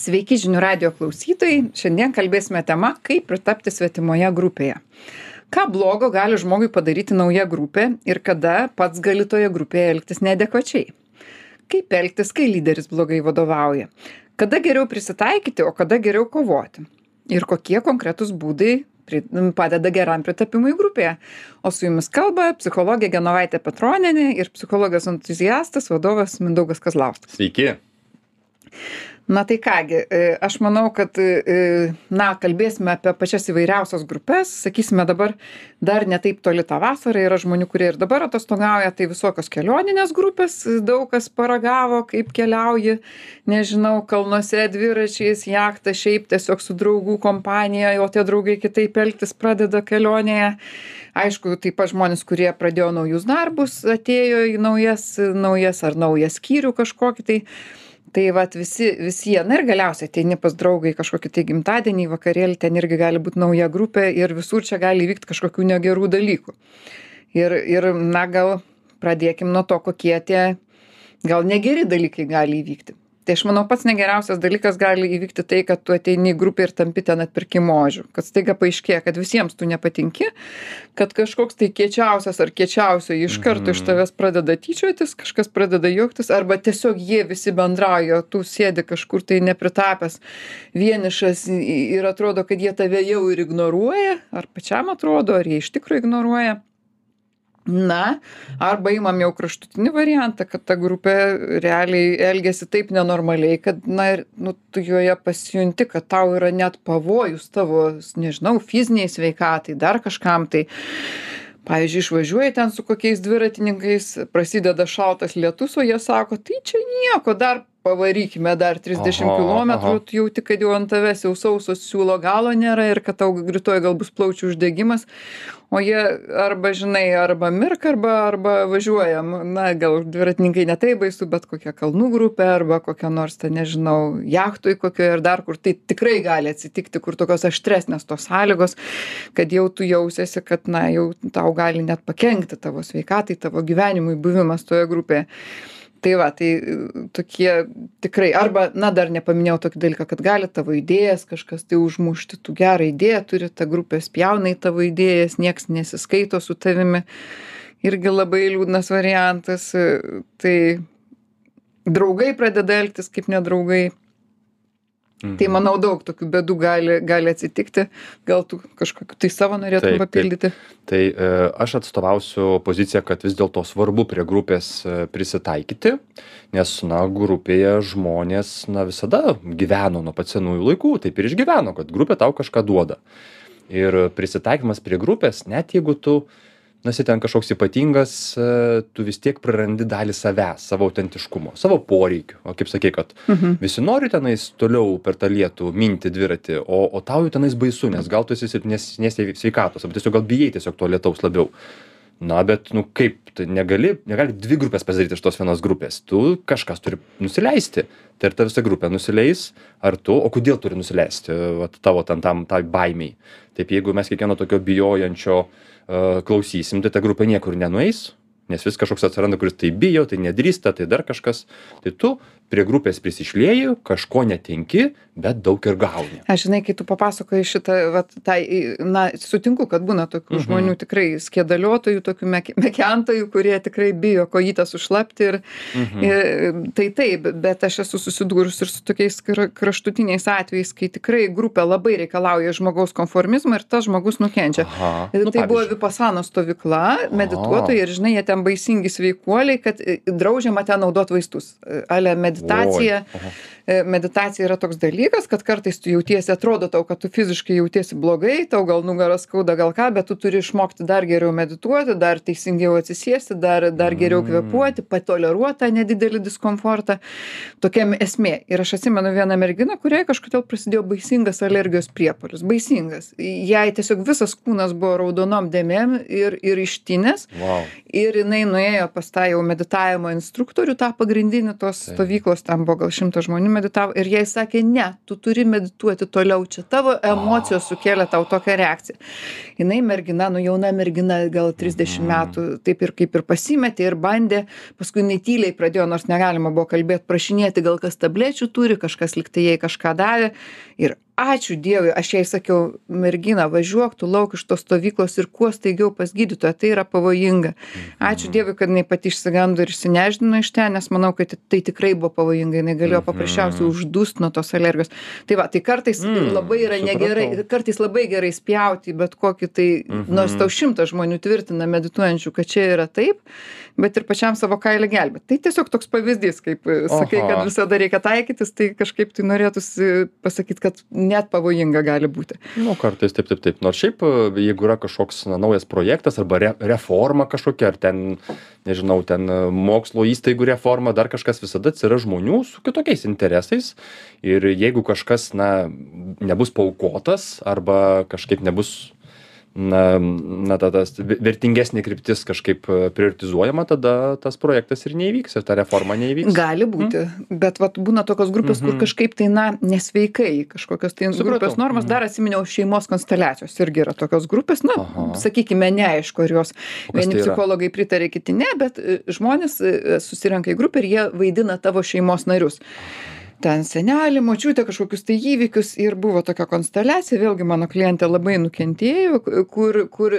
Sveiki žinių radio klausytojai. Šiandien kalbėsime tema, kaip pritapti svetimoje grupėje. Ką blogo gali žmogui padaryti nauja grupė ir kada pats gali toje grupėje elgtis neadekvačiai. Kaip elgtis, kai lyderis blogai vadovauja. Kada geriau prisitaikyti, o kada geriau kovoti. Ir kokie konkretūs būdai padeda geram pritapimui grupėje. O su jumis kalba psichologė Genovaitė Petroninė ir psichologijos entuziastas vadovas Mindaugas Kazlauskas. Sveiki na tai ką gi e, aš manau kad e, na kalbėsime apie pačias įvairiausias grupes sakysime dabar dar ne taip toli ta vasara yra žmonių kurie ir dabar atostogauja tai visokios kelioninės grupės daug kas paragavo kaip keliauji nežinau kalnuose dviračiais jachta šiaip tiesiog su draugų kompanija o tie draugai kitaip elgtis pradeda kelionėje. Aišku taip pat žmonės kurie pradėjo naujus darbus atėjo į naujas naujas ar naują skyrių kažkokį tai tai vat visi visi jie. Na ir galiausiai ateini pas draugą į kažkokį tai gimtadienį į vakarėlį ten irgi gali būt nauja grupė ir visur čia gali įvykt kažkokių negerų dalykų. Ir ir na gal pradėkim nuo to kokie tie gal negeri dalykai gali įvykti tai aš manau pats negeriausias dalykas gali įvykti tai kad tu ateini į grupę ir tampi ten atpirkimo ožiu kad staiga paaiškėja kad visiems tu nepatinki kad kažkoks tai kiečiausias ar kiečiausioji iš karto iš mhm. tavęs pradeda tyčiotis kažkas pradeda juoktis arba tiesiog jie visi bendrauja o tu sėdi kažkur tai nepritapęs vienišas ir atrodo kad jie tave jau ir ignoruoja ar pačiam atrodo ar jie iš tikro ignoruoja na arba imam jau kraštutinį variantą kad ta grupė realiai elgiasi taip nenormaliai kad na ir nu tu joje pasijunti kad tau yra net pavojus tavo nežinau fizinei sveikatai dar kažkam tai. Pavyzdžiui išvažiuoji ten su kokiais dviratininkais prasideda šaltas lietus o jie sako tai čia nieko dar pavarykime dar trisdešim kilometrų tu jauti kad jau ant tavęs jau sauso siūlo galo nėra ir kad tau rytoj gal bus plaučių uždegimas o jie arba žinai arba mirk arba arba važiuojam na gal dviratininkai ne taip baisu bet kokia kalnų grupė arba kokia nors ten nežinau jachtoj kokioj ar dar kur tai tikrai gali atsitikti kur tokios aštresnės tos sąlygos kad jau tu jausiesi kad na jau tau gali net pakenkti tavo sveikatai tavo gyvenimui buvimas toje grupėje tai va tai tokie tikrai arba na dar nepaminėjau tokį dalyką kad gali tavo idėjas kažkas tai užmušti tu gerą idėją turi ta grupė spjauna į tavo idėjas nieks nesiskaito su tavimi. Irgi labai liūdnas variantas tai draugai pradeda elgtis kaip nedraugai Tai mhm. manau daug tokių bėdų gali, gali atsitikti. Gal tu kažkokiu tai savo norėtum papildyti? Tai e, aš atstovausiu poziciją, kad vis dėlto svarbu prie grupės e, prisitaikyti, nes, na, grupėje žmonės, na, visada gyveno nuo pat senųjų laikų, taip ir išgyveno, kad grupė tau kažką duoda. Ir prisitaikymas prie grupės, net jeigu tu nu esi ten kažkoks ypatingas e, tu vis tiek prarandi dalį savęs savo autentiškumo savo poreikių. O kaip sakei kad mhm. visi nori tenais toliau per tą lietų minti dviratį o o tau jau tenais baisu nes gal tu esi silpnesnės sveikatos arba tiesiog gal bijai tiesiog to lietaus labiau. Na bet nu kaip tu negali negali dvi grupės pasidaryt iš tos vienos grupės. Tu kažkas turi nusileisti. Tai ar ta visa grupė nusileis ar tu o kodėl turi nusileisti vat tavo ten tam tai baimei taip jeigu mes kiekvieno tokio bijojančio klausysim tai ta grupė niekur nenueis nes vis kažkoks atsiranda kuris tai bijo tai nedrįsta tai dar kažkas. Tai tu prie grupės prisišlieji kažko netenki bet daug ir gauni aš žinai kai tu papasakojai šitą vat tai na sutinku kad būna tokių mhm. žmonių tikrai skiedaliuotojų tokių mek mekentojų kurie tikrai bijo kojytes sušlapti ir mhm. ir tai taip bet aš esu susidūrus ir su tokiais kra kraštutiniais atvejais kai tikrai grupė labai reikalauja žmogaus konformizmo ir tas žmogus nukenčia Aha. ir Nu, tai buvo vipasanos stovykla medituotojai ir žinai jie ten baisingi sveikuoliai kad e, draudžiama ten naudot vaistus e, ale meditacija Oi, aha. E, meditacija yra toks dalykas kad kartais tu jautiesi atrodo tau kad tu fiziškai jautiesi blogai tau gal nugarą skauda gal ką bet tu turi išmokti dar geriau medituoti dar teisingiau atsisėsti dar dar geriau kvėpuoti patoleruot tą nedidelį diskomfortą. Tokia esmė. Ir aš atsimenu vieną merginą kuriai kažkodėl prasidėjo baisingas alergijos priepuolis. Baisingas. Jai tiesiog visas kūnas buvo raudonom dėmėm ir ir ištinęs. Vau. ir jinai nuėjo pas tą jau meditavimo instruktorių tą pagrindinį tos stovyklos ten buvo gal šimtas žmonių pameditavo ir jai sakė ne tu turi medituoti toliau čia tavo emocijos sukėlė tau tokią reakciją. Jinai mergina nu jauna mergina gal trisdešim metų taip ir kaip ir pasimetė ir bandė paskui jinai tyliai pradėjo nors negalima buvo kalbėt prašinėti gal kas tablečių turi kažkas lyg tai jai kažką davė ir ačiū dievui aš jai sakiau mergina važiuok tu lauk iš tos stovyklos ir kuo staigiau pas gydytoją tai yra pavojinga. Ačiū dievui kad jinai pati išsigando ir išsinešdino iš ten nes manau kad tai tikrai buvo pavojinga jinai galėjo paprasčiausiai uždust nuo tos alergijos. Tai va tai kartais labai yra negerai kartais labai gerai spjauti į bet kokį tai nors tau šimtas žmonių tvirtina medituojančių kad čia yra taip bet ir pačiam savo kailį gelbėt tai tiesiog toks pavyzdys kaip sakai kad visada reikia taikytis tai kažkaip tai norėtųsi pasakyt kad net pavojinga gali būti. Nu, kartais taip, taip, taip. Nors šiaip, jeigu yra kažkoks na, naujas projektas arba re, reforma kažkokia, ar ten, nežinau, ten mokslo įstaigų reforma, dar kažkas visada atsiras žmonių su kitokiais interesais. Ir jeigu kažkas, na, nebus paukotas arba kažkaip nebus na na ta tas vertingesnė kryptis kažkaip prioritizuojama tada tas projektas ir neįvyks ir ta reforma neįvyks. Gali būti bet vat būna tokios grupės kur kažkaip tai na nesveikai kažkokios tai grupės normos. Dar atsiminiau šeimos konsteliacijos irgi yra tokios grupės. Na sakykime neaišku ar jos vieni psichologai pritaria kiti ne bet žmonės susirenka į grupę ir jie vaidina tavo šeimos narius ten senelį močiutę kažkokius tai įvykius ir buvo tokia konsteliacija vėlgi mano klientė labai nukentėjo kur kur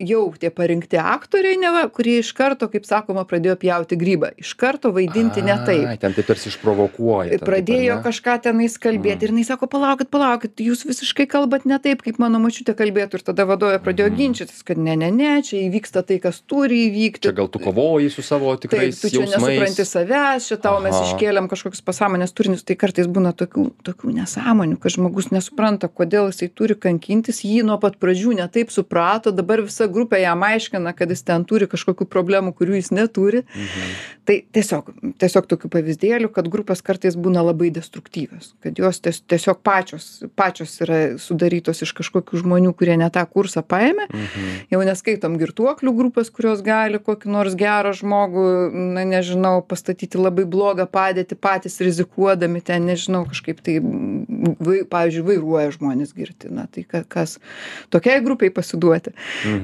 jau tie parinkti aktoriai neva kurie iš karto kaip sakoma pradėjo pjauti grybą. Iš karto vaidinti ne taip. ten taip tarsi išprovokuoja pradėjo kažką tenais kalbėt ir jinai sako palaukit palaukit jūs visiškai kalbat ne taip kaip mano močiutė kalbėtų ir tada vadovė pradėjo ginčytis kad ne ne ne čia įvyksta tai kas turi įvykti. Čia gal tu kovoji su savo tikrais tu čia nesupranti savęs čia tau mes iškėlėm kažkokius pasąmonės turinius tai kartais būna tokių tokių nesąmonių kad žmogus nesupranta kodėl jisai turi kankintis jį nuo pat pradžių ne taip suprato dabar visa grupė jam aiškina kad jis ten turi kažkokių problemų kurių jis neturi. Tai tiesiog tiesiog tokių pavyzdėlių kad grupės kartais būna labai destruktyvios kad jos ties tiesiog pačios pačios yra sudarytos iš kažkokių žmonių kurie ne tą kursą paėmė. Jau neskaitom girtuoklių grupės kurios gali kokį nors gerą žmogų na nežinau pastatyti labai blogą padėtį patys rizikuodami ten nežinau kažkaip tai vai pavyzdžiui vairuoja žmonės girti na tai ka kas tokiai grupei pasiduoti.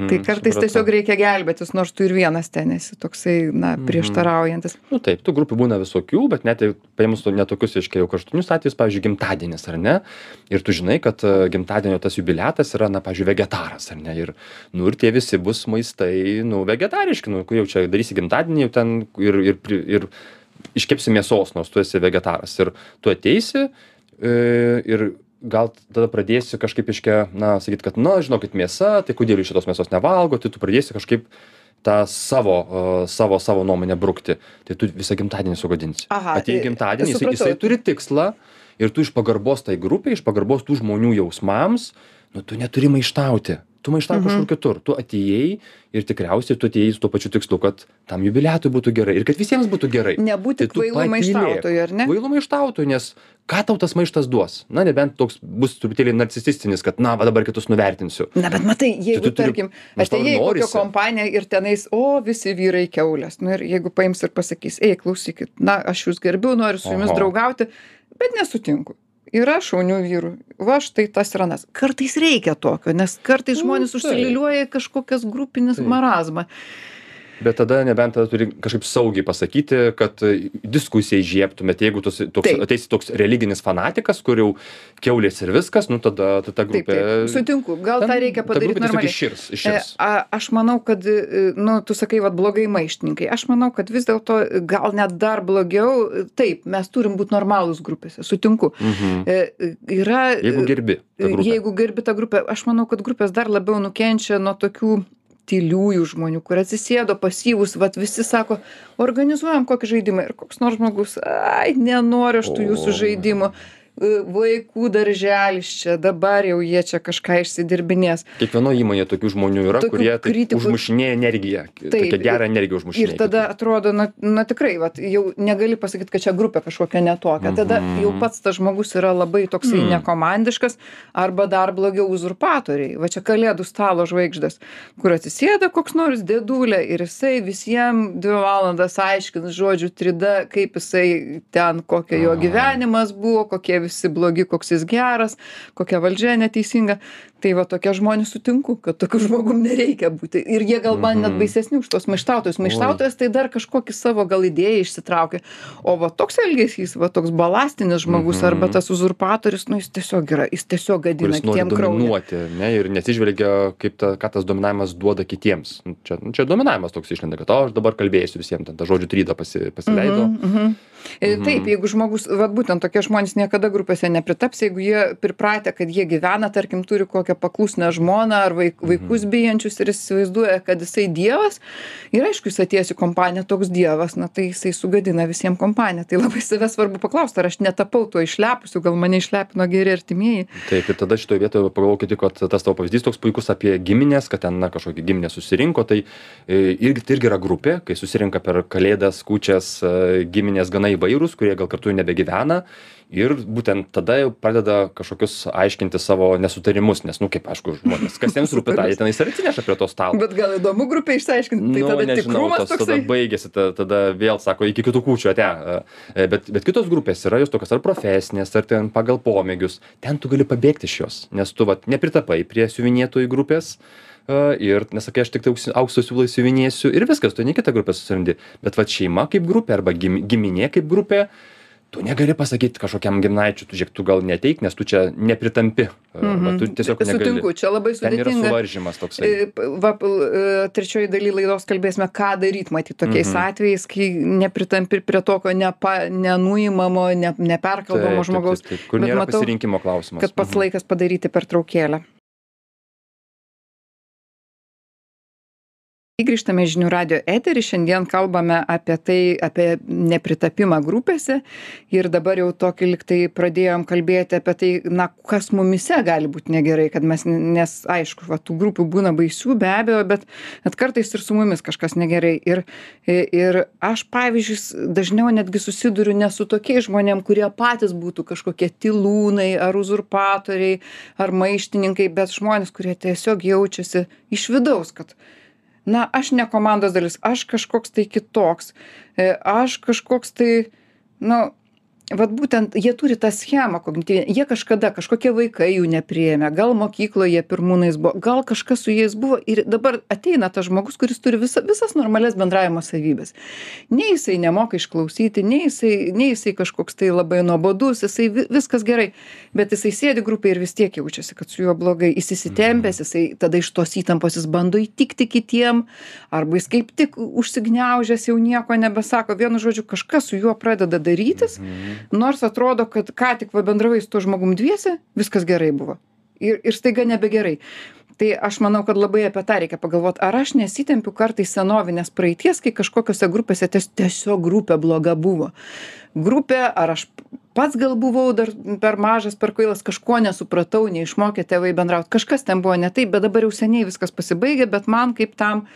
Tai kartais tiesiog reikia gelbėtis nors tu ir vienas ten esi toksai na prieštaraujantis. Nu taip tų grupių būna visokių bet net ir paėmus ne tokius reiškia jau kraštutinius atvejus pavyzdžiui gimtadienis ar ne? Ir tu žinai kad gimtadienio tas jubiliatas yra na pavyzdžiui vegetaras ar ne? Ir nu ir tie visi bus maistai nu vegetariški nu jau čia darysi gimtadienį jau ten ir ir ir iškepsi mėsos nors tu esi vegetaras. Ir tu ateisi e, ir gal tada pradėsi kažkaip reiškia na sakyt kad na žinokit mėsa tai kodėl jūs šitos mėsos nevalgot tai tu pradėsi kažkaip tą savo savo savo nuomonę brukti. Tai tu visą gimtadienį sugadinsi. Atėjai į gimtadienį jisai jisai turi tikslą ir tu iš pagarbos tai grupei iš pagarbos tų žmonių jausmams nu tu neturi maištauti tu maištauk kažkur kitur. Tu atėjai ir tikriausiai tu atėjai su tuo pačiu tikslu kad tam jubiliatui būtų gerai ir kad visiems būtų gerai. Nebūti kvailu maištautoju ar ne? Kvailu maištautoju nes ką tau tas maištas duos? Na nebent toks bus truputėlį narcisistinis kad na va dabar kitus nuvertinsiu. Na bet matai jeigu tarkim atėjai į kokią kompaniją ir tenais o visi vyrai kiaulės. Nu ir jeigu paims ir pasakys ei klausykit na aš jus gerbiu noriu su jumis draugauti bet nesutinku yra šaunių vyrų. Va štai tas ir anas. Kartais reikia tokio nes kartais žmonės užsiliūliuoja į kažkokias grupines marazmą bet tada nebent tada turi kažkaip saugiai pasakyti kad diskusija įžiebtumėt jeigu tu toks ateisi toks religinis fanatikas kur jau kiaulės ir viskas nu tada ta ta grupė sutinku. Gal tą reikia padaryt normaliai. iširs iširs a aš manau kad nu tu sakai vat blogai maištininkai. Aš manau kad vis dėlto gal net dar blogiau taip mes turim būt normalūs grupėse sutinku. Yra jeigu gerbi jeigu gerbi tą grupę aš manau kad grupės dar labiau nukenčia nuo tokių tyliųjų žmonių kur atsisėdo pasyvūs vat visi sako organizuojam kokį žaidimą. Ir koks nors žmogus ai nenoriu aš tų jūsų žaidimų vaikų darželis čia dabar jau jie čia kažką išsidirbinės kiekvienoj įmonėje tokių žmonių yra Tokių kurie taip kritikų- užmušinėja energiją tokią gerą energiją užmušinėja Ir tada atrodo, na, na tikrai, vat, jau negali pasakyti, kad čia grupė kažkokia netokia. Tada Mhm. jau pats tas žmogus yra labai toksai Mm. nekomandiškas arba dar blogiau uzurpatoriai. Va čia kalėdų stalo žvaigždės, kur atsisėda koks nors dėdulė ir jisai visiems dvi valandas aiškins žodžių trida, kaip jisai ten, kokia jo gyvenimas buvo, kokie visi blogi, koks jis geras, kokia valdžia neteisinga. Tai va tokie žmonės sutinku, kad tokiu žmogum nereikia būti. Ir jie gal man net Mhm. baisesni už tos maištautojus. Maištautojas tai dar kažkokį savo gal idėją išsitraukia. O va toks elgesys, va toks balastinis žmogus Mhm. arba tas uzurpatorius, nu jis tiesiog yra, jis tiesiog gadina kitiem kraują. ne ir neatsižvelgia kaip ta ką tas dominavimas duoda kitiems Nu, čia nu čia dominavimas toks išlenda kad o aš dabar kalbėsiu visiem ten tą žodžių trydą pasi pasileido Mhm, mhm. E, Taip, jeigu žmogus, va būtent tokie žmonės niekada grupėse nepritaps, jeigu jie pripratę, kad jie gyvena, tarkim, turi kokią paklusnę žmoną ar vaik, vaikus bijančius ir jis įsivaizduoja, kad jisai dievas ir aišku, jis atėjęs į kompaniją toks dievas, na tai jisai sugadina visiems kompaniją. Tai labai save svarbu paklausti, ar aš netapau tuo išlepusiu, gal mane išlepino geri artimieji. taip ir tada šitoj vietoj pagalvokit kad tas tavo pavyzdys toks puikus apie gimines kad ten na kažkokia giminė susirinko tai e, irgi tai irgi yra grupė kai susirenka per kalėdas kūčias e, giminės gana įvairūs kurie gal kartu nebegyvena ir būtent tada jau pradeda kažkokius aiškinti savo nesutarimus nes nu kaip aišku žmonės kas jiems rūpi tą jie tenais ir atsineša prie to stalo Bet gal įdomu grupė išsiaiškinti, tai nu, tada tikrumas tas tada toksai. baigėsi, ta, tada vėl sako, iki kitų kūčių ate. E, Bet, bet kitos grupės yra jos tokios ar profesinės, ar ten pagal pomėgius. Ten tu gali pabėgti iš jos, nes tu vat, nepritapai prie siuvinėtojų grupės. e, Ir nesakai, aš tik tai aukso siūlai siuvinėsiu ir viskas, tu ne kitą grupę susirandi. Bet va šeima kaip grupė arba gim- giminė kaip grupė, tu negali pasakyti kažkokiam giminaičiui, tu žiūrėk, tu gal neteik, nes tu čia nepritampi. Mhm. Va, tu tiesiog negali. Sutinku, čia labai sudėtinga. suvaržymas toksai. E, Va, e, trečioji daly laidos kalbėsime, ką daryti, matyt, tokiais Mhm. atvejais, kai nepritampi prie tokio nepa, nenuimamo, ne, neperkalbamo žmogaus. kur nėra pasirinkimo klausimas. Kad pats Mhm. laikas padaryti pertraukėlę. Grįžtame žinių radio eterį, šiandien kalbame apie tai, apie nepritapimą grupėse ir dabar jau tokį liktai pradėjom kalbėti apie tai, na, kas mumise gali būti negerai, kad mes, nes aišku, va, tų grupių būna baisių be abejo, bet, bet kartais ir su mumis kažkas negerai. Ir, ir aš, pavyzdžiui, dažniau netgi susiduriu ne su tokiais žmonėm, kurie patys būtų kažkokie tilūnai ar uzurpatoriai ar maištininkai, bet žmonės, kurie tiesiog jaučiasi iš vidaus, kad na, aš ne komandos dalis, aš kažkoks tai kitoks, e, aš kažkoks tai, nu, vat būtent jie turi tą schemą kognityvinę, jie kažkada, kažkokie vaikai jų nepriėmė, gal mokykloje jie pirmūnais buvo, gal kažkas su jais buvo. Ir dabar ateina tas žmogus, kuris turi visa, visas normales bendravimo savybės. Nei jisai nemoka išklausyti, nei jisai, nei jisai kažkoks tai labai nuobodus, jisai vi, viskas gerai, bet jisai sėdi grupėje ir vis tiek jaučiasi, kad su juo blogai, jis įsitempęs, jisai tada iš tos įtampos jis bando įtikti kitiem, arba jis kaip tik užsigniaužęs jau nieko nebesako, vienu žodžiu, kažkas su juo pradeda darytis, nors atrodo, kad ką tik va bendravai su tuo žmogum dviese, viskas gerai buvo. Ir, ir staiga nebegerai. Tai aš manau, kad labai apie tą reikia pagalvoti, ar aš nesitempiu kartais senovinės praeities, kai kažkokiose grupėse ties, tiesiog grupė bloga buvo. Grupė, ar aš pats gal buvau dar per mažas, per kvailas, kažko nesupratau, neišmokė tėvai bendrauti, kažkas ten buvo ne taip, bet dabar jau seniai viskas pasibaigė, bet man kaip tam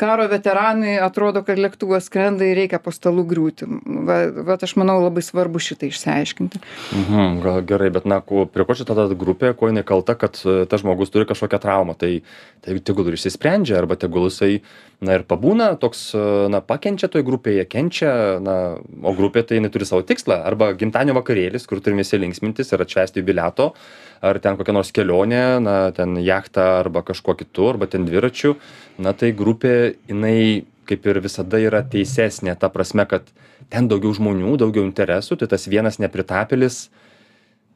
karo veteranui atrodo, kad lėktuvas skrenda ir reikia po stalų griūti. Va, va aš manau labai svarbu šitą išsiaiškinti. Mhm, gal gerai, bet na, kuo, prie ko čia tada grupė, kuo jinai kalta, kad e, tas žmogus turi kažkokią traumą, tai, tai tegul ir išsisprendžia, arba tegul jisai, na ir pabūna, toks, e, na, pakenčia toj grupėje, kenčia, na, o grupė tai jinai turi savo tikslą, arba gimtadienio vakarėlis, kur turime visi linksmintis ir atšvesti jubiliato, ar ten kokia nors kelionė, na, ten jachta arba kažkuo kitu, arba ten dviračiu, na tai grupė, jinai kaip ir visada yra teisesnė, ta prasme, kad ten daugiau žmonių, daugiau interesų, tai tas vienas nepritapėlis,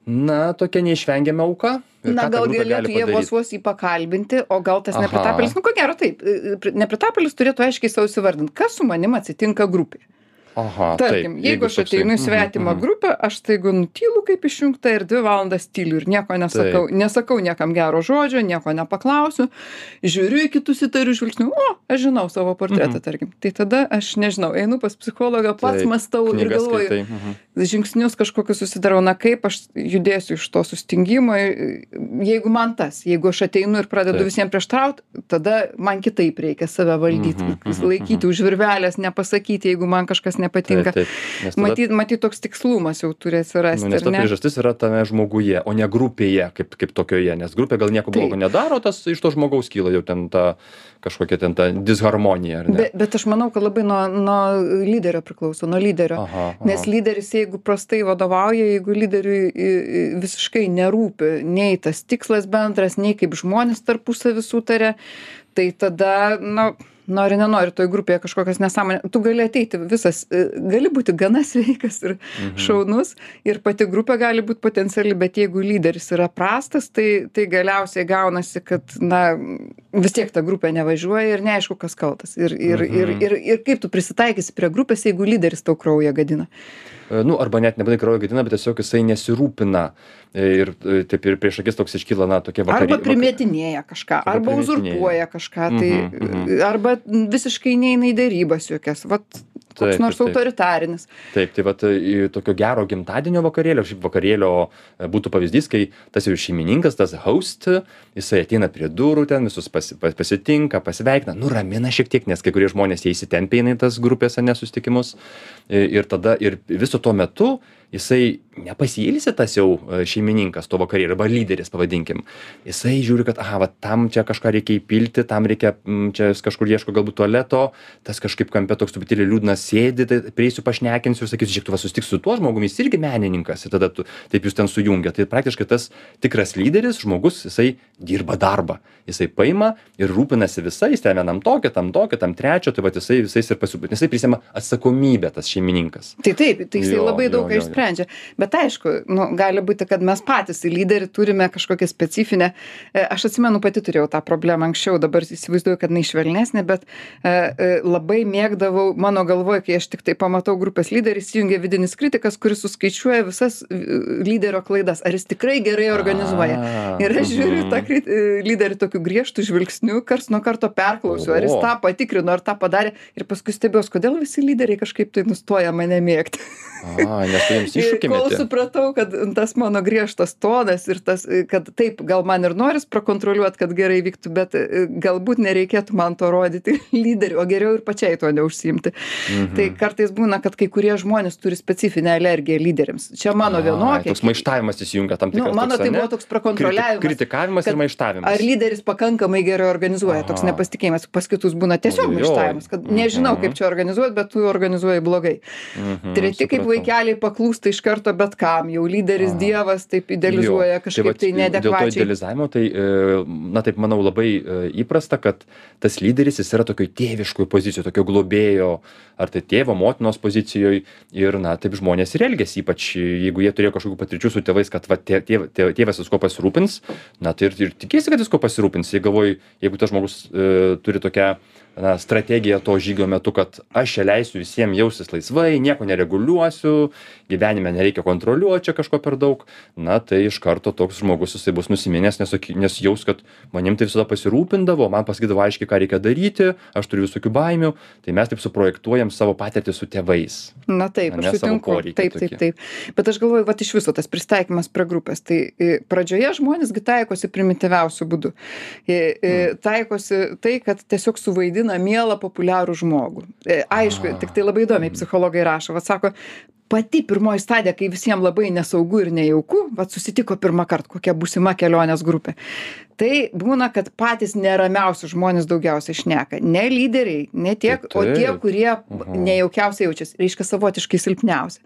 na, tokia neišvengiama auka. Ir Na, ką ta gal grupė galėtų gali jie padaryt? vos vos jį pakalbinti, o gal tas Aha. nepritapėlis, nu ko gero taip, e, pri- nepritapėlis turėtų aiškiai savo įsivardinti, kas su manim atsitinka grupėje. Aha tarkim taip jeigu aš ateinu į toksai- svetimą mhm, mhm. grupę aš staiga nutylu kaip išjungta ir dvi valandas tyliu ir nieko nesakau nesakau niekam gero žodžio nieko nepaklausiu žiūriu į kitus įtariu žvilgsniu o aš žinau savo portretą Mhm. tarkim tai tada aš nežinau einu pas psichologą pats Taip, mąstau ir galvoju skaitai, mhm. žingsnius kažkokius susidarau na kaip aš judėsiu iš to sustingimo i- jeigu man tas jeigu aš ateinu ir pradedu Taip. visiem prieštaraut tada man kitaip reikia save valdyt Mhm, mhm, laikyti už virvelės nepasakyti jeigu man kažkas nepatinka Taip, taip. Tada- matyt matyt toks tikslumas jau turi atsirasti Nu, nes ta ne priežastis yra tame žmoguje, o ne grupėje kaip, kaip tokioje, nes grupė gal nieko blogo nedaro, tas iš to žmogaus kyla jau ten ta kažkokia ten ta disharmonija? Be, bet aš manau, kad labai nuo, nuo lyderio priklauso, nuo lyderio. Aha, aha. Nes lyderis, jeigu prastai vadovauja, jeigu lyderiui visiškai nerūpi nei tas tikslas bendras, nei kaip žmonės tarpusavį sutarė, tai tada, na, nori, nenori, toj grupėje kažkokias nesąmonės. Tu gali ateiti visas, e, gali būti gana sveikas ir Mhm. šaunus ir pati grupė gali būti potenciali, bet jeigu lyderis yra prastas, tai, tai galiausiai gaunasi, kad, na, vis tiek ta grupė nevažiuoja ir neaišku, kas kaltas. Ir, ir, ir, Mhm. ir, ir kaip tu prisitaikysi prie grupės, jeigu lyderis tau kraują gadina. E, Nu, arba net nebūtinai kraujo gadina, bet tiesiog jisai nesirūpina. E, Ir e, taip ir prieš akis toks iškyla, na, tokie vakarė. Arba primetinėja kažką, Arba arba uzurpuoja kažką, tai Mhm, mhm. arba visiškai neina į dėrybas jokias. Vat koks Taip, nors autoritarinis. Taip, tai vat tokio gero gimtadienio vakarėlio, šiaip vakarėlio e, būtų pavyzdys, kai tas jau šeimininkas, tas host, jisai ateina prie durų ten, visus pasi, pas- pasitinka, pasveikina, nuramina šiek tiek, nes kai kurie žmonės jie įsitempia į tas grupės, nesustikimus. Ir tada, ir viso to metu jisai nepasiilsi tas jau e, šeimininkas to vakarėlio, arba lyderis, pavadinkim. Jisai žiūri, kad, aha, va, tam čia kažką reikia įpilti, tam reikia, čia jis kažkur ieško galbūt tualeto, tas kažkaip kampe toks truputėlį liūdnas sėdi, tai prieisiu pašnekinsiu ir sakysiu, žiūrėk, tu va susitiks su tuo žmogumi, jis irgi menininkas, ir tada tu, taip jūs ten sujungia. Tai praktiškai tas tikras lyderis, žmogus, jisai dirba darbą. Jisai paima ir rūpinasi visais, ten vienam tokio, tam tokio, tam trečio, tai va jisai visais ir pasirūpina. Jisai prisima atsakomybę tas šeimininkas. Tai taip, tai jisai labai daug jo, jo, jo. Išsprendžia. Bet aišku, nu, gali būti, kad mes patys į lyderį turime kažkokią specifinę. e, Aš atsimenu, pati turėjau tą problemą anksčiau, dabar įsivaizduoju, kad neišvelnesnė, bet e, e, labai mėgdavau, mano galvoje, kai aš tik tai pamatau grupės lyderį, įsijungia vidinis kritikas, kuris suskaičiuoja visas lyderio klaidas. Ar jis tikrai gerai organizuoja. Ir aš žiūriu mhm. tą lyderį tokiu griežtu žvilgsniu, kars nuo karto perklausiu, ar jis tą patikrino, ar tą padarė. Ir paskui stebiuosi, kodėl visi lyderiai kažkaip tai nustoja mane mėgti. A, nes tu jiems iššūkį Ir Kol meti. supratau, kad tas mano griežtas tonas ir tas, kad taip, gal man ir noris prakontroliuoti, kad gerai vyktų, bet e, galbūt nereikėtų man to rodyti lyderiu, o geriau ir pačiai to neužsimti. Mhm. Tai kartais būna, kad kai kurie žmonės turi specifinę alergiją lyderiams. Čia mano vienokia. Toks maištavimas įsijungia tam Nu, tikras. mano toks, tai buvo toks prakontroliavimas. Kriti- Kritikavimas ir maištavimas. Ar lyderis pakankamai gerai organizuoja, toks Aha. nepasitikėjimas, pas kitus būna tiesiog maištavimas, kad nežinau, Mhm. kaip čia organizuoti, bet tu organizuoji blogai. Mhm, Treti kaip vaikeliai paklūsta iš karto bet kam, jau lyderis dievas taip idealizuoja Jo. kažkaip tai Dėl to neadekvačiai. idealizavimo, tai, e, na taip manau, labai e, įprasta, kad tas lyderis jis yra tokioj tėviškoj pozicijoje, tokio globėjo, ar tai tėvo, motinos pozicijoje. Ir, na, taip žmonės ir elgesi, ypač jeigu jie turėjo kažkokių patirčių su tėvais, kad va, tė, tėv, tėv, tėvas viskuo pasirūpins, na tai ir, ir tikėsi, kad viskuo pasirūpins. Jei galvoji, jeigu tas žmogus e, turi tokią na, strategiją to žygio metu, kad aš čia leisiu visiems jaustis laisvai, nieko nereguliuosiu, gyvenime nereikia kontroliuoti čia kažko per daug, na tai iš karto toks žmogus jisai bus nusiminęs, nes, saky- nes jaus, kad manim tai visada pasirūpindavo, man pasakydavo aiškiai, ką reikia daryti, aš turiu visokių baimių, tai mes taip suprojektuojam savo patirtį su tėvais. Na taip, Ane, aš sutinku. Taip, taip, taip. Bet aš galvoju, va iš viso tas pristaikymas prie grupės. Tai e, pradžioje žmonės gi taikosi primityviausių būdų. E, e, Hmm. Taikosi tai, kad tiesiog suvaidina mielą populiarų žmogų. E, Aišku, tik tai labai įdomiai psichologai rašo. Vat sako, pati pirmoji stadija, kai visiems labai nesaugu ir nejauku, vat susitiko pirmą kartą kokia būsima kelionės grupė. Tai būna, kad patys neramiausi žmonės daugiausiai šneka. Ne lyderiai, ne tiek, o tie, kurie Mhm. nejaukiausiai jaučiasi, reiškia savotiškai silpniausi.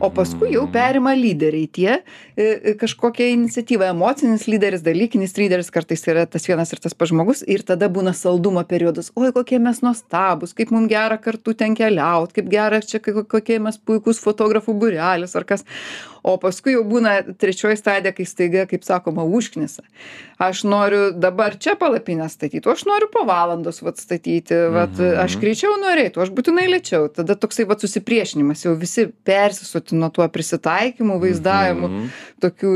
O paskui Mhm. jau perima lyderiai tie e, e, kažkokią iniciatyvą, emocinis lyderis, dalykinis lyderis, kartais yra tas vienas ir tas pats žmogus ir tada būna saldumo periodas. Oi, kokie mes nuostabus, kaip mums gera kartu ten keliaut, kaip gera čia kokie mes puikūs fotografų būrelis ar kas. O paskui jau būna trečioji stadija kai staiga kaip sakoma užknisa. Aš noriu dabar čia palapinę statyt o aš noriu po valandos vat statyti vat aš greičiau o aš būtinai lėčiau. Tada toksai vat susipriešinimas jau visi persisotino tuo prisitaikymu vaizdavimu tokių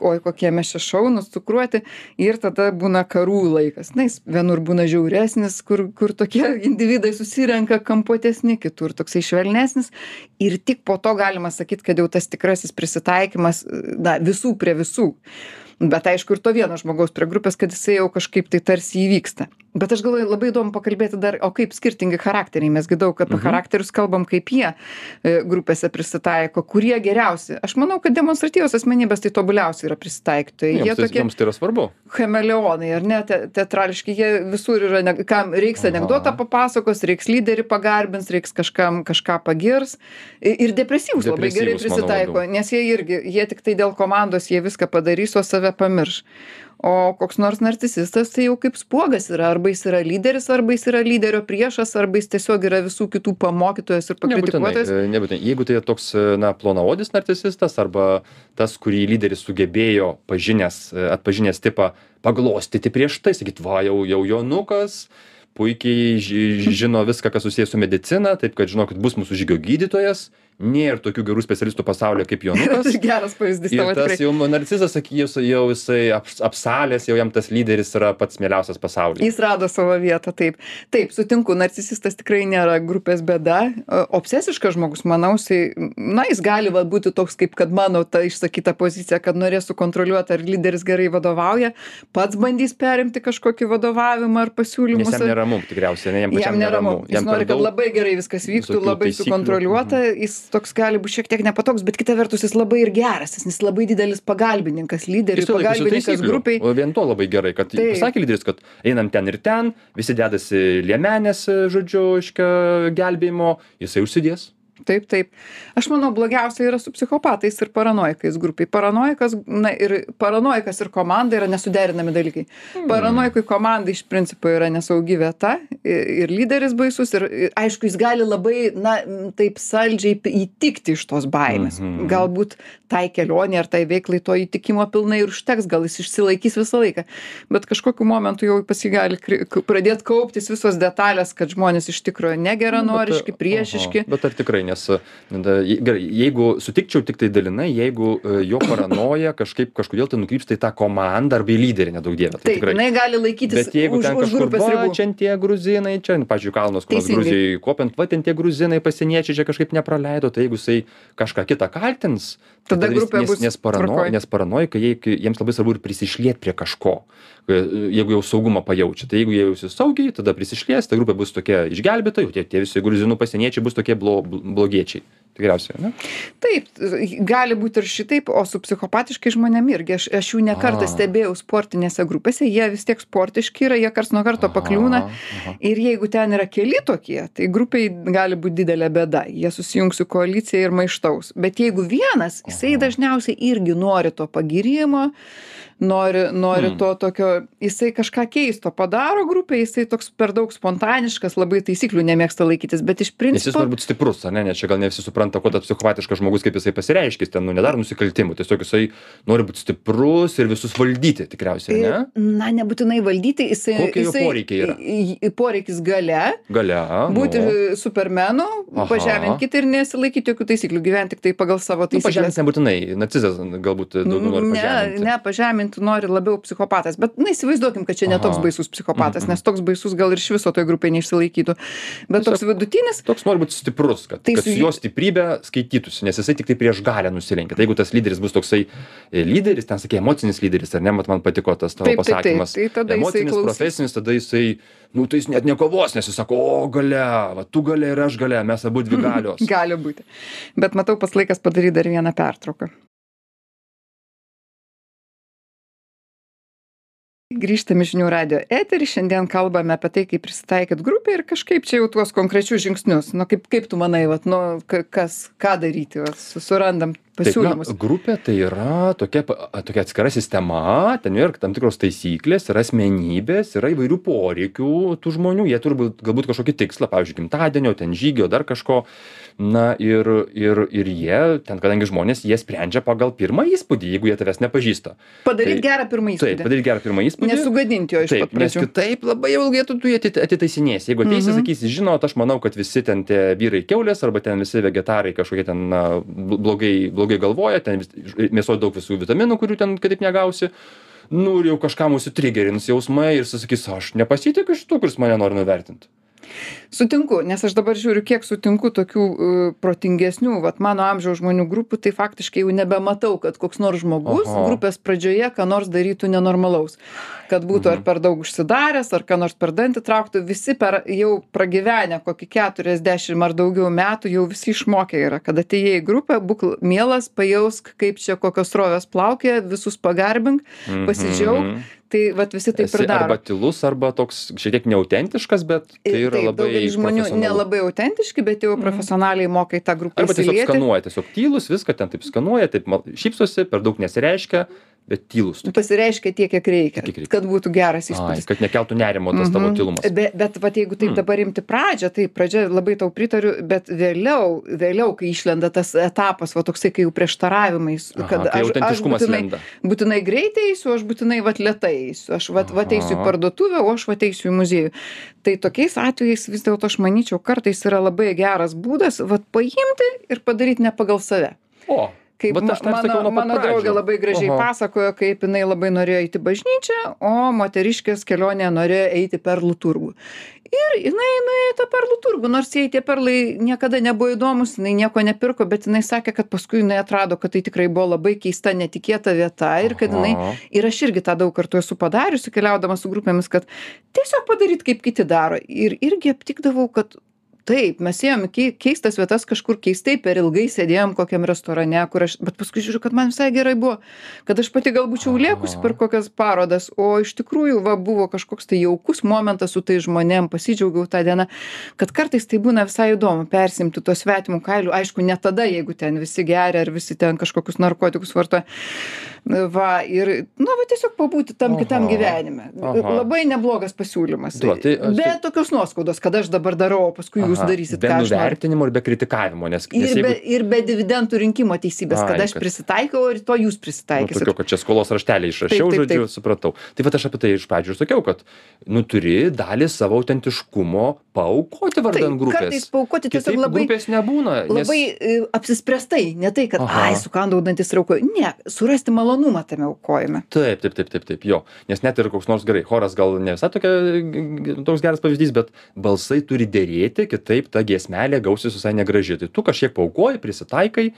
oi kokie mes čia šaunūs cukruoti. Ir tada būna karų laikas. Na jis vienur būna žiauresnis kur kur tokie individai susirenka kampuotesni kitur toksai švelnesnis. Ir tik po to galima sakyt kad jau tas tikrasis prisitaikymas na visų prie visų bet aišku ir to vieno žmogaus prie grupės kad jisai jau kažkaip tai tarsi įvyksta. Bet aš galvoju labai įdomu pakalbėti dar o kaip skirtingi charakteriai? Mes gi daug apie charakterius kalbam kaip jie e, grupėse prisitaiko kurie geriausi. Aš manau kad demonstratyvios asmenybės tai tobuliausi yra prisitaikytojai jie tai, tokie jiems tai yra svarbu. chameleonai ar ne? Te teatrališki jie visur yra ne kam reiks anekdotą papasakos reiks lyderį pagarbins reiks kažkam kažką pagirs. Ir depresyvūs labai gerai prisitaiko nes jie irgi jie tiktai dėl komandos jie viską padarys o save pamirš. O koks nors narcisistas tai jau kaip spuogas yra. Arba jis yra lyderis arba jis yra lyderio priešas arba jis tiesiog yra visų kitų pamokytojas ir Nebūtinai, pakritikuotojas. e, nebūtinai. Jeigu tai toks, e, na, plonaodis narcisistas arba tas, kurį lyderis sugebėjo pažinęs, e, atpažinęs tipą paglostyti prieš tai, sakyt, va, jau, jau jonukas, puikiai ži- žino viską, kas susijęs su medicina, taip kad žino, kad bus mūsų žygio gydytojas, nėra tokių gerų specialistų pasaulyje kaip jonukas. geras pavyzdys Ir tas jau narcizas, sakys, jau jisai aps, apsalės, jau jam tas lyderis yra pats mieliausias pasaulyje. Jis rado savo vietą, taip. Taip, sutinku, narcisistas tikrai nėra grupės bėda. Obsesiškas žmogus, manau, jisai, na, jis gali va, būti toks, kaip kad mano ta išsakyta pozicija, kad norės sukontroliuoti, ar lyderis gerai vadovauja, pats bandys perimti kažkokį vadovavimą ar pasiūlymus. Nes jam neramu, tikriausiai, ne, jam pačiam Jam neramu. Jis Jam nori, kad labai gerai viskas vyktų, labai sukontroliuota. Jis toks gali būti šiek tiek nepatogus, bet kita vertus jis labai ir geras, jis labai didelis pagalbininkas, lyderis, pagalbininkas grupiai. O vien to labai gerai, kad pasakė lyderis, kad einam ten ir ten, visi dedasi liemenės, žodžiu, iškia gelbėjimo, jisai užsidės. Taip, taip. Aš manau, blogiausia yra su psichopatais ir paranoikais grupiai. Paranoikas, na ir paranoikas ir komanda yra nesuderinami dalykai. Hmm. Paranoikui komanda iš principo yra nesaugi vieta ir lyderis baisus ir aišku, jis gali labai, na, taip saldžiai įtikti iš tos baimės. Mhm. Galbūt tai kelionė ar tai veiklai to įtikimo pilnai ir užteks, gal jis išsilaikys visą laiką. Bet kažkokiu momentu jau pas jį gali pradėti kauptis visos detalės, kad žmonės iš tikrųjų negeranoriški, Bet, priešiški. Bet ar tikrai, nes da, je- gerai, jeigu sutikčiau tik tai dalinai, jeigu e, jo paranoja kažkaip kažkodėl tai nukrypsta į tą komandą arba į lyderį, nedaug dievė. Tai Taip, tikrai. jinai gali laikytis Bet jeigu už, ten kažkur, va, čia tie gruzinai, čia, nu, pažiūrėjau, kalnos, kur nors Teisingai. Gruzijai kopiant, va, ten tie gruzinai pasieniečiai čia kažkaip nepraleido, tai jeigu jisai kažką kitą kaltins, tai Tada grupė bus nes, parano, nes paranoikai, jie- jiems labai svarbu ir prisišliet prie kažko, jeigu jau saugumą pajaučia. Tai jeigu jie jausis saugiai, tada prisišlies, ta grupė bus tokia išgelbėta, jau tie, tie visi gruzinų pasieniečiai bus tokie blo, blogiečiai. Tikriausiai, ne? Taip, gali būti ir šitaip, o su psichopatiškai žmonėm irgi. Aš, aš jų nekartą stebėjau sportinėse grupėse, jie vis tiek sportiški yra, jie kars nuo karto pakliūna. Aha, aha. Ir jeigu ten yra keli tokie, tai grupiai gali būti didelė bėda. Jie susijungs su koalicija ir maištaus. Bet jeigu vienas, jisai dažniausiai irgi nori to pagirimo, nori, nori Hmm. to tokio, jisai kažką keisto padaro grupė, jisai toks per daug spontaniškas, labai taisyklių nemėgsta laikytis, bet iš principo... nori būti stiprus, ar ne? Nes čia gal ne visi supranta, kuo tas psichopatiškas žmogus, kaip jisai pasireiškia, jis ten nu, nedaro nusikaltimų, tiesiog jisai nori būti stiprus ir visus valdyti, tikriausiai, ne? Na, nebūtinai valdyti, jisai. Kokie jo poreikiai yra? Poreikis gale, Gale. būti nu. supermenu, Aha. pažeminti kitą ir nesilaikyti jokių taisyklių, gyventi tik tai pagal savo Nu, taisykles. pažeminti nebūtinai, narcizas galbūt daugiau nori Ne, pažeminti. ne, pažeminti nori labiau psichopatas, bet, na, įsivaizduokim, kad čia ne toks baisus psichopatas, Mhm. nes toks baisus gal ir iš viso toj grupėje neišsilaikytų. Bet toks vidutinis, Toks nori būti stiprus, kad, Tai kad su jo stiprybė skaitytųsi, nes jisai tik tai prieš galę nusilenkia. Tai jeigu tas lyderis bus toksai e, lyderis, ten sakė, emocinis lyderis, ar ne, mat man patiko tas tavo Taip, taip, taip. pasakymas. Tai emocinis, profesinis, tada jisai, nu tai jis net nekovos, nes jis sako, o gale, va tu gale ir aš gale, mes abu dvi galios. gali būti. Bet matau, pas laikas padaryti dar vieną pertrauką. Grįžtame žinių radio eterį, šiandien kalbame apie tai, kaip prisitaikyt grupę ir kažkaip čia jau tuos konkrečius žingsnius. Nu, kaip, kaip tu manai, vat, nu, ka- kas, ką daryti, vat, su- surandam Taip, na, pasiūlymus. grupė tai yra tokia, tokia atskira sistema, ten yra tam tikros taisyklės, yra asmenybės, yra įvairių poreikių tų žmonių, jie turi būt, galbūt kažkokį tikslą, pavyzdžiui, gimtadienio, ten žygio, dar kažko. Na ir ir ir jie ten kadangi žmonės jie sprendžia pagal pirmą įspūdį jeigu jie tavęs nepažįsta Padaryt Tai- gerą pirmą taip įspūdį. padaryt gerą pirmą įspūdį Nesugadinti jo iš Taip, pat nes pradžių. kitaip labai ilgai tu, tu jį ati- atitaisinėsi. Jeigu ateisi, Mhm. sakysi, žinot, aš manau, kad visi ten tie vyrai keulės arba ten visi vegetarai kažkokie ten na, bl- blogai, blogai galvoja, ten mėsoje daug visų vitaminų, kurių ten kitaip negausi. Nu ir jau kažkam užsitrigerins jausmai ir susakys, aš nepasitikiu šitų, kuris mane nori nuvertinti. Sutinku, nes aš dabar žiūriu, kiek sutinku tokių uh, protingesnių, vat mano amžiaus žmonių grupių, tai faktiškai jau nebematau, kad koks nors žmogus grupės pradžioje ką nors darytų nenormalaus. Kad būtų ar per daug užsidaręs, ar ką nors per dantį trauktų, visi per jau pragyvenę kokį 40 ar daugiau metų jau visi išmokę yra. Kad atėjai į grupę, būk mielas, pajausk, kaip čia kokios rovės plaukia, visus pagarbink, pasidžiaug. Mhm. Tai vat visi taip Esi ir daro. arba tylus, arba toks šiek tiek neautentiškas, bet tai yra taip, labai... daugelis žmonių nelabai autentiški, bet jau profesionaliai moka į tą grupę Arba tiesiog įsilieti. skanuoja, tiesiog tylus, viską ten taip skanuoja, taip šypsosi, per daug nesireiškia, bet tylus. tokie. pasireiškia tiek, kiek reikia, Tiek, reikia. kad būtų geras Ai, įspūdis. kad nekeltų nerimo tas tavo Mhm. tylumas. Be, bet vat, jeigu taip Mm. dabar imti pradžią, tai pradžia labai tau pritariu, bet vėliau, vėliau kai išlenda tas etapas, va toksai, kai jau prieštaravimais, Aha, kad kai aš, aš būtinai, lenda. būtinai greitai eisiu, aš būtinai vat lietai eisiu, aš vat, vat eisiu į Aha. parduotuvę, o aš vat eisiu į muziejų. Tai tokiais atvejais vis dėlto aš manyčiau, kartais yra labai geras būdas vat paimti ir padaryti ne pagal save. O, Kaip bet aš mano, mano draugė labai gražiai Oho. pasakojo, kaip jinai labai norėjo eiti bažnyčią, o moteriškės kelionėje norėjo eiti perlų turgų. Ir jinai nuėjo tą perlų turgų, nors jai tie perlai niekada nebuvo įdomus, jinai nieko nepirko, bet jinai sakė, kad paskui jinai atrado, kad tai tikrai buvo labai keista, netikėta vieta ir kad jinai, ir aš irgi tą daug kartų esu padariusi, keliaudama su grupėmis, kad tiesiog padaryti kaip kiti daro. Ir irgi aptikdavau, kad taip mes ėjom į kei keistas vietas kažkur keistai per ilgai sėdėjom kokiam restorane kur aš bet paskui žiūriu kad man visai gerai buvo kad aš pati gal būčiau lėkusi per kokias parodas o iš tikrųjų va buvo kažkoks tai jaukus momentas su tais žmonėm pasidžiaugiau ta diena kad kartais tai būna visai įdomu persiimti tuo svetimu kailiu aišku ne tada jeigu ten visi geria ar visi ten kažkokius narkotikus vartoja va ir nu va tiesiog pabūti tam kitam gyvenime. Labai neblogas pasiūlymas. Tai be tai- tokios nuoskaudos kad aš dabar darau o paskui jūs darysit ką aš noriu. nuvertinimo ir be kritikavimo, nes, ir be, ir be dividendų rinkimo teisybės, kad aš prisitaikau ir to jūs nu, prisitaikysit. tokio, kad čia skolos raštelį išrašiau, žodžiu, supratau. Tai va aš apie tai iš pradžių ir sakiau, kad, nu, turi dalį savo autentiškumo paukoti vardan grupės. kartais paukoti tiesiog Kitaip labai, grupės nebūna. nes- labai e, apsispręstai, ne tai, kad, Aha. ai, sukandau dantis raukoju, ne, surasti malonumą tame aukojime. Taip, taip, taip, taip, taip, jo. Nes net ir koks nors gerai, choras gal ne visai tokia, toks geras pavyzdys, bet balsai turi dėrėti, kitaip ta giesmelė gausis visai negraži. Tai tu kažkiek paukoji, prisitaikai,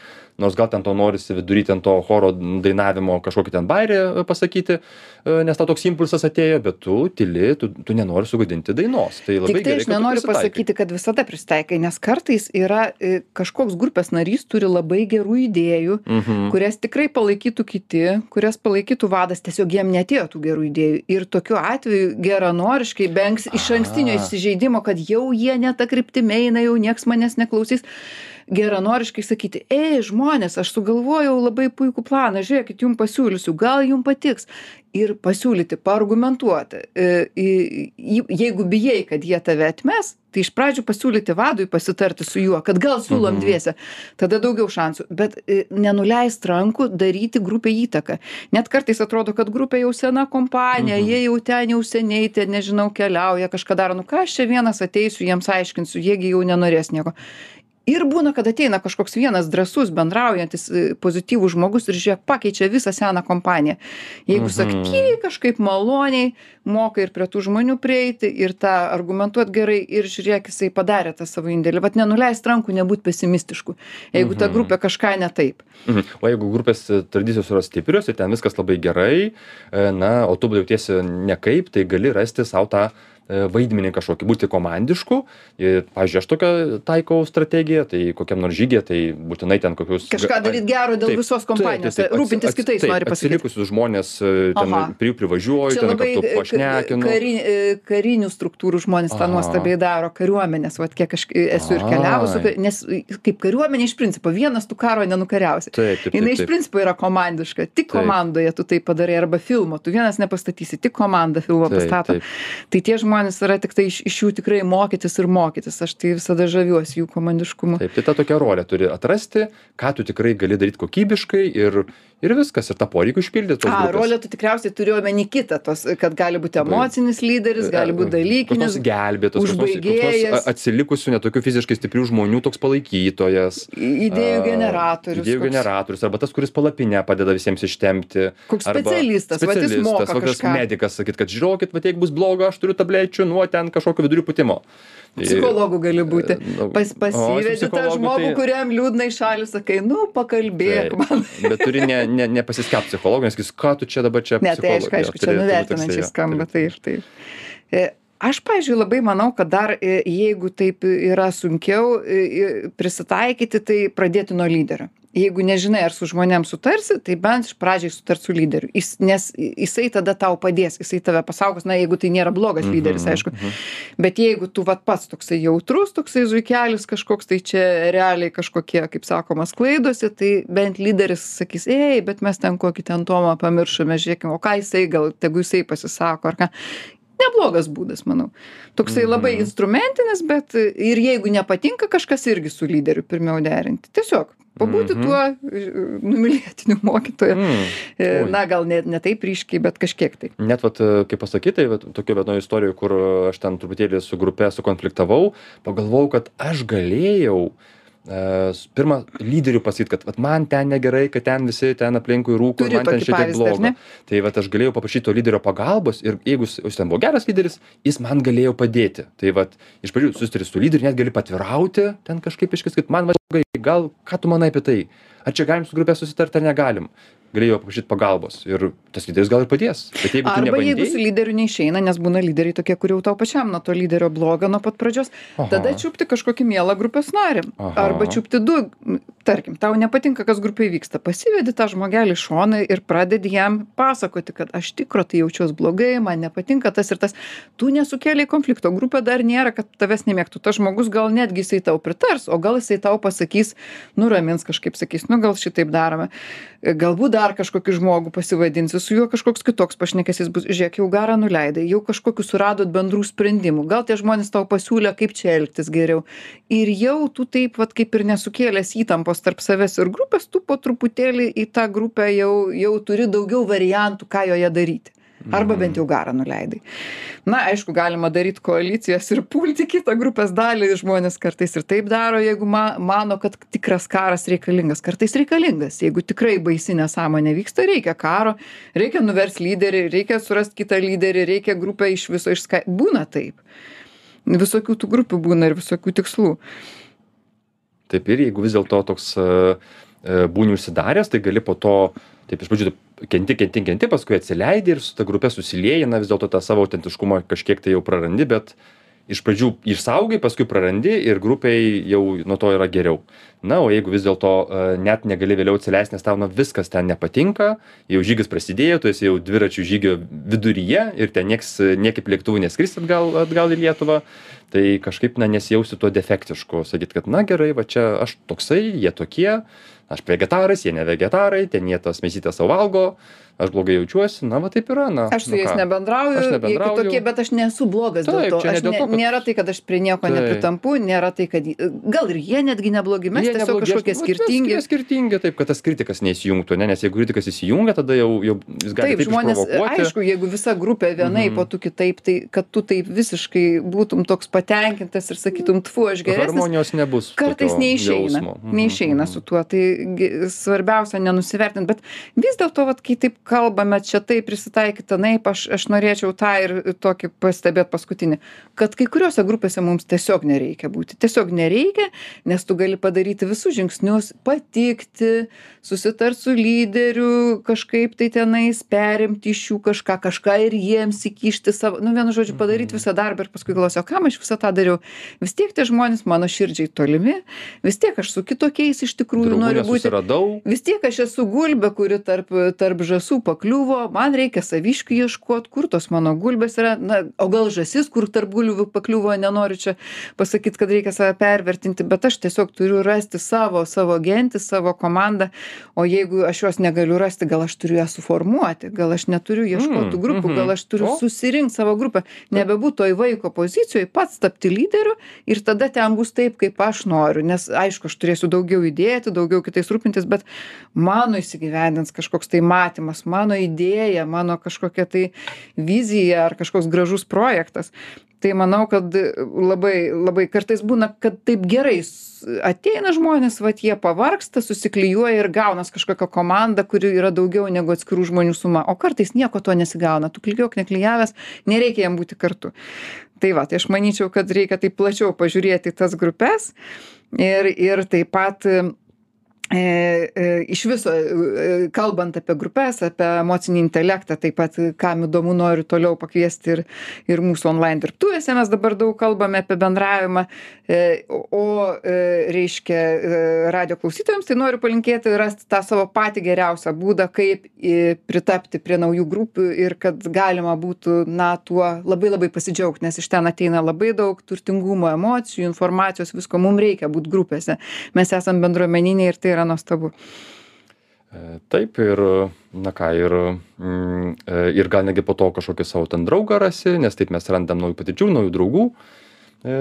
nors gal ten to norisi vidury ten to choro dainavimo kažkokį ten bairį e, pasakyti, e, nes tau toks impulsas atėjo, bet tu tyli, tu, tu nenori sugadinti dainos. Tai labai Tik tai gerai, prisitaikai. pasakyti, kad visada pristaikai, nes kartais yra e, kažkoks grupės narys turi labai gerų idėjų, Mhm. kurias tikrai palaikytų kiti, kurias palaikytų vadas, tiesiog jiem netėjo tų gerų idėjų. Ir tokiu atveju geranoriškai, be anks- iš ankstinio A. įsižeidimo, kad jau jie ne tą kryptimį eina, jau nieks manęs neklausys. Geranoriškai sakyti, ei žmonės, aš sugalvojau labai puikų planą, žiūrėkit, jums pasiūlysiu, gal jums patiks. Ir pasiūlyti, paargumentuoti. E, į- į- Jeigu bijai, kad jie tave atmes, tai iš pradžių pasiūlyti vadui pasitarti su juo, kad gal siūlom Mhm. dviese, tada daugiau šansų. Bet e, nenuleist rankų daryti grupė įtaką. Net kartais atrodo, kad grupė jau sena kompanija, Mhm. jie jau ten jau seniai, ten nežinau, keliauja, kažką daro. Nu ką aš čia vienas ateisiu, jiems aiškinsiu, jiegi jau nenorės nieko. Ir būna, kad ateina kažkoks vienas drasus, bendraujantis, e, pozityvus žmogus ir žiūrėk, pakeičia visą seną kompaniją. Jeigu Mhm. aktyviai, kažkaip maloniai, moka ir prie tų žmonių prieiti, ir tą argumentuot gerai, ir žiūrėk, jisai padarė tą savo indėlį. Vat nenuleist rankų, nebūt pesimistišku. Jeigu ta Mhm. grupė kažką ne taip. Mhm. O jeigu grupės e, tradicijos yra stiprios ir ten viskas labai gerai, e, na, o tu jautiesi nekaip, tai gali rasti savo tą vaidmenį kažkokį, būti komandišku. Ir, pavyzdžiui, aš tokią taikau strategiją, tai kokiam nors žygė, tai būtinai ten kokius... Kažką daryt gero dėl Taip, visos kompanijos. taip, taip, Rūpintis ats- kitais, taip, nori pasakyti. Atsilikusius žmonės e, ten Aha. prie jų privažiuoju, Čia ten kartu e, pašnekinu. kari, e, karinių struktūrų žmonės tą nuostabiai daro, kariuomenės, vat kiek aš esu ir keliavus, su Ai. ka- nes kaip kariuomenė iš principo, vienas tu karo nenukariausi. Taip, taip, Jinai taip, iš taip. principo yra komandiška, tik Taip. komandoje tu tai padarai arba filmo, tu vienas nepastatysi, tik komanda Taip, pastato. Tai tie žmonės žmonės yra tiktai iš iš jų tikrai mokytis ir mokytis. Aš tai visada žaviuosi jų komandiškumu. Tai tą tokią rolę turi atrasti ką tu tikrai gali daryt kokybiškai ir ir viskas ir tą poreikį užpildyt tos a grupės. rolę tu tikriausiai turi omeny kitą tos kad gali būti emocinis lyderis gali būt dalykinis Koks koks koks nors užbaigėjas. a- atsilikusių, netokių fiziškai stiprių žmonių toks palaikytojas. idėjų a, generatorius Idėjų koks. generatorius, arba tas, kuris palapinę padeda visiems ištempti. Koks specialistas, kokias kažką. medikas, sakyt, kad žiūrėkit, va jeigu bus bloga, aš turiu tablečių nuo ten kažkokio vidurių putimo. Psichologu gali būti. nu, pas pasivedi tą psichologu žmogų tai- kuriam liūdna į šalį sakai nu pakalbėk man. Bet turi ne, ne, nepasiskelbti psichologui, nes sakys, ką tu čia dabar čia ne tai aišku psichologui?" aišku čia nuvertinančiai skamba turi- taip taip. E, aš pavyzdžiui labai manau kad dar e, jeigu taip yra sunkiau e, e, prisitaikyti tai pradėti nuo lyderio. Jeigu nežinai ar su žmonėm sutarsi tai bent iš pradžiai sutart su lyderiu. Jis nes jisai tada tau padės jisai tave pasaugos. Na jeigu tai nėra blogas lyderis Mhm, aišku bet jeigu tu vat pats toksai jautrus toksai zuikelis kažkoks tai čia realiai kažkokie kaip sakoma sklaidosi tai bent lyderis sakys ei bet mes ten kokį ten tomą pamiršome žiūrėkim o ką jisai gal tegu jisai pasisako ar ką neblogas būdas manau toksai labai Mhm. instrumentinis bet ir jeigu nepatinka kažkas irgi su lyderiu pirmiau derinti tiesiog pabūti Mhm. tuo e, numylėtiniu mokytoju Mm. E, na gal ne ne taip ryškiai bet kažkiek tai net vat e, kaip pasakyt tai vat tokioj vienoj istorijoj kur e, aš ten truputėlį su grupe sukonfliktavau pagalvojau kad aš galėjau e, pirma lyderiui pasakyt kad vat man ten negerai kad ten visi ten aplinkui rūko Turi man ten tokį šiek tiek pavyzdį, ar bloga. tai vat aš galėjau paprašyt to lyderio pagalbos ir jeigu jis jis ten buvo geras lyderis jis man galėjo padėti. Tai vat iš pradžių susitari su lyderiu net gali paatvirauti ten kažkaip iškis kad man va blogai gal ką tu manai apie tai? Ar čia galim su grupe susitart ar negalim galėjau paprašyt pagalbos ir tas lyderis gal ir padės bet jeigu Arba jeigu su lyderiu neišeina, nes būna lyderiai tokie, kur jau tau pačiam nuo to lyderio bloga nuo pat pradžios, Aha. tada čiupti kažkokį mielą grupės narį. Aha. Arba čiupti du, tarkim, tau nepatinka, kas grupiai vyksta, pasivedi tą žmogelį šoną ir pradedi jam pasakoti, kad aš tikro tai jaučiuos blogai, man nepatinka tas ir tas. Tu nesukėlė konflikto, grupė dar nėra, kad tavęs nemėgtų. Tas žmogus gal netgi jisai tau pritars, o gal jisai tau pasakys, nuramins kažkaip, sakys, nu gal šitaip darome. Galbūt dar kažkokį žmogų pasivadinsi, su juo kažkoks kitoks pašnekesys bus. Žiūrėk, jau garą nuleidai, jau kažkokiu suradot bendrų sprendimų. Gal tie žmonės tau pasiūlė, kaip čia elgtis geriau. Ir jau tu taip, vat, kaip ir nesukėlęs įtampos tarp savęs ir grupės, tu po truputėlį į tą grupę jau, jau turi daugiau variantų, ką joje daryti. Arba bent jau garą nuleidai. Na, aišku, galima daryti koalicijas ir pulti kitą grupės dalį. Žmonės kartais ir taip daro, jeigu ma mano, kad tikras karas reikalingas. Kartais reikalingas. Jeigu tikrai baisi nesąmonė vyksta, reikia karo, reikia nuvers lyderį, reikia surasti kitą lyderį, reikia grupę iš viso išska... Būna taip. Visokių tų grupių būna ir visokių tikslų. Taip ir jeigu vis dėlto toks e, e, būni užsidaręs, tai gali po to, taip iš pradžių kenti, kenti, kenti, paskui atsileidi ir su ta grupė susilieji, na vis dėlto tą savo autentiškumą kažkiek tai jau prarandi, bet iš pradžių išsaugai, paskui prarandi ir grupiai jau nuo to yra geriau. Na, o jeigu vis dėlto e, net negali vėliau atsileisti, nes tau na, viskas ten nepatinka, jau žygis prasidėjo, tu esi jau dviračių žygio viduryje ir ten nieks, niekaip lėktuvų neskris atgal, atgal į Lietuvą, tai kažkaip na, nesijausi tuo defektišku, sakyt, kad na gerai, va čia aš toksai, jie tokie, aš vegetaras, jie ne vegetarai, ten jie tas mėsytę savo valgo, aš blogai jaučiuosi, na va taip yra, na. Aš su nu jais nebendrauju, Aš nebendrauju. kitokie, bet aš nesu blogas Taip, dėl to. čia ne Aš dėl to, kad- nėra tai, kad aš prie nieko Taip. nepritampu, nėra tai, kad gal ir jie netgi neblogi, mes Jie tiesiog neblogi, kažkokie aš- vat skirtingi. Mes skirtingi, taip, kad tas kritikas neįsijungtų, ne, nes jeigu kritikas įsijungia, tada jau, jau jis gali Taip, taip, žmonės, aišku, jeigu visa grupė vienai, Mhm. po tu kitaip, tai kad tu taip visiškai būtum toks patenkintas ir sakytum, tfu, aš geresnis. Harmonijos nebus. Kartais neišeina. Mhm, neišeina mhm. su tuo, tai svarbiausia nenusivertinti, bet vis dėlto, vat, kai taip kalbame, čia taip prisitaikyti, anaip, aš, aš norėčiau tą ir tokį pastebėti paskutinį, kad kai kuriuose grupėse mums tiesiog nereikia būti, tiesiog nereikia, nes tu gali padaryti visus žingsnius, patikti, susitart su lyderiu, kažkaip tai tenais perimti iš jų kažką, kažką ir jiems įkišti savo, nu vienu žodžiu, padaryti visą darbą ir paskui galvosiu, o kam aš visą tą dariau. Vis tiek tie žmonės mano širdžiai tolimi, vis tiek aš su kitokiais iš tikrųjų noriu būti. Vis tiek aš esu gulbė, kuri tarp, tarp žasų visų pakliuvo man reikia saviškių ieškot kur tos mano gulbės yra. Na o gal žąsis kur tarp bulvių pakliuvo nenoriu čia pasakyt kad reikia save pervertinti bet aš tiesiog turiu rasti savo savo gentį savo komandą. O jeigu aš jos negaliu rasti gal aš turiu ją suformuoti gal aš neturiu ieškot tų grupių gal aš turiu susirinkt savo grupę. Nebebūt toj vaiko pozicijoj pats tapti lyderiu ir tada ten bus taip kaip aš noriu. Nes aišku aš turėsiu daugiau įdėti daugiau kitais rūpintis bet mano įsigyvendins kažkoks tai matymas mano idėja mano kažkokia tai vizija ar kažkoks gražus projektas tai manau kad labai labai kartais būna kad taip gerai ateina žmonės vat jie pavargsta susiklijuoja ir gaunas kažkokia komanda kuri yra daugiau negu atskirų žmonių suma. O kartais nieko to nesigauna. Tu klijuok neklijavęs nereikia jiem būti kartu. Tai va tai aš manyčiau kad reikia taip plačiau pažiūrėti į tas grupes ir ir taip pat e, e, iš viso e, kalbant apie grupes apie emocinį intelektą taip pat kam įdomu noriu toliau pakviesti ir ir mūsų onlain dirbtuvėse mes dabar daug kalbame apie bendravimą. O reiškia radijo klausytojams tai noriu palinkėti rasti tą savo patį geriausią būdą kaip pritapti prie naujų grupių ir kad galima būtų na tuo labai labai pasidžiaugt nes iš ten ateina labai daug turtingumo emocijų informacijos visko mum reikia būt grupėse. Mes esam bendruomeniniai ir tai yra nuostabu. E, taip ir, na ką, ir, mm, e, ir gal negi po to kažkokį savo ten draugą rasi, nes taip mes randam naujų patirčių, naujų draugų. E,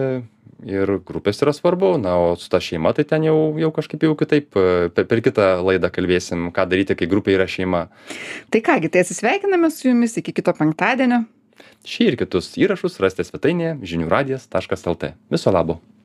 ir grupės yra svarbu, na, o su ta šeima tai ten jau, jau kažkaip jau kitaip, per, per kitą laidą kalbėsim, ką daryti, kai grupė yra šeima. Tai kągi, tai atsisveikiname su jumis iki kito penktadienio. Šį ir kitus įrašus rasite svetainėje žiniųradijas.lt. Viso labo.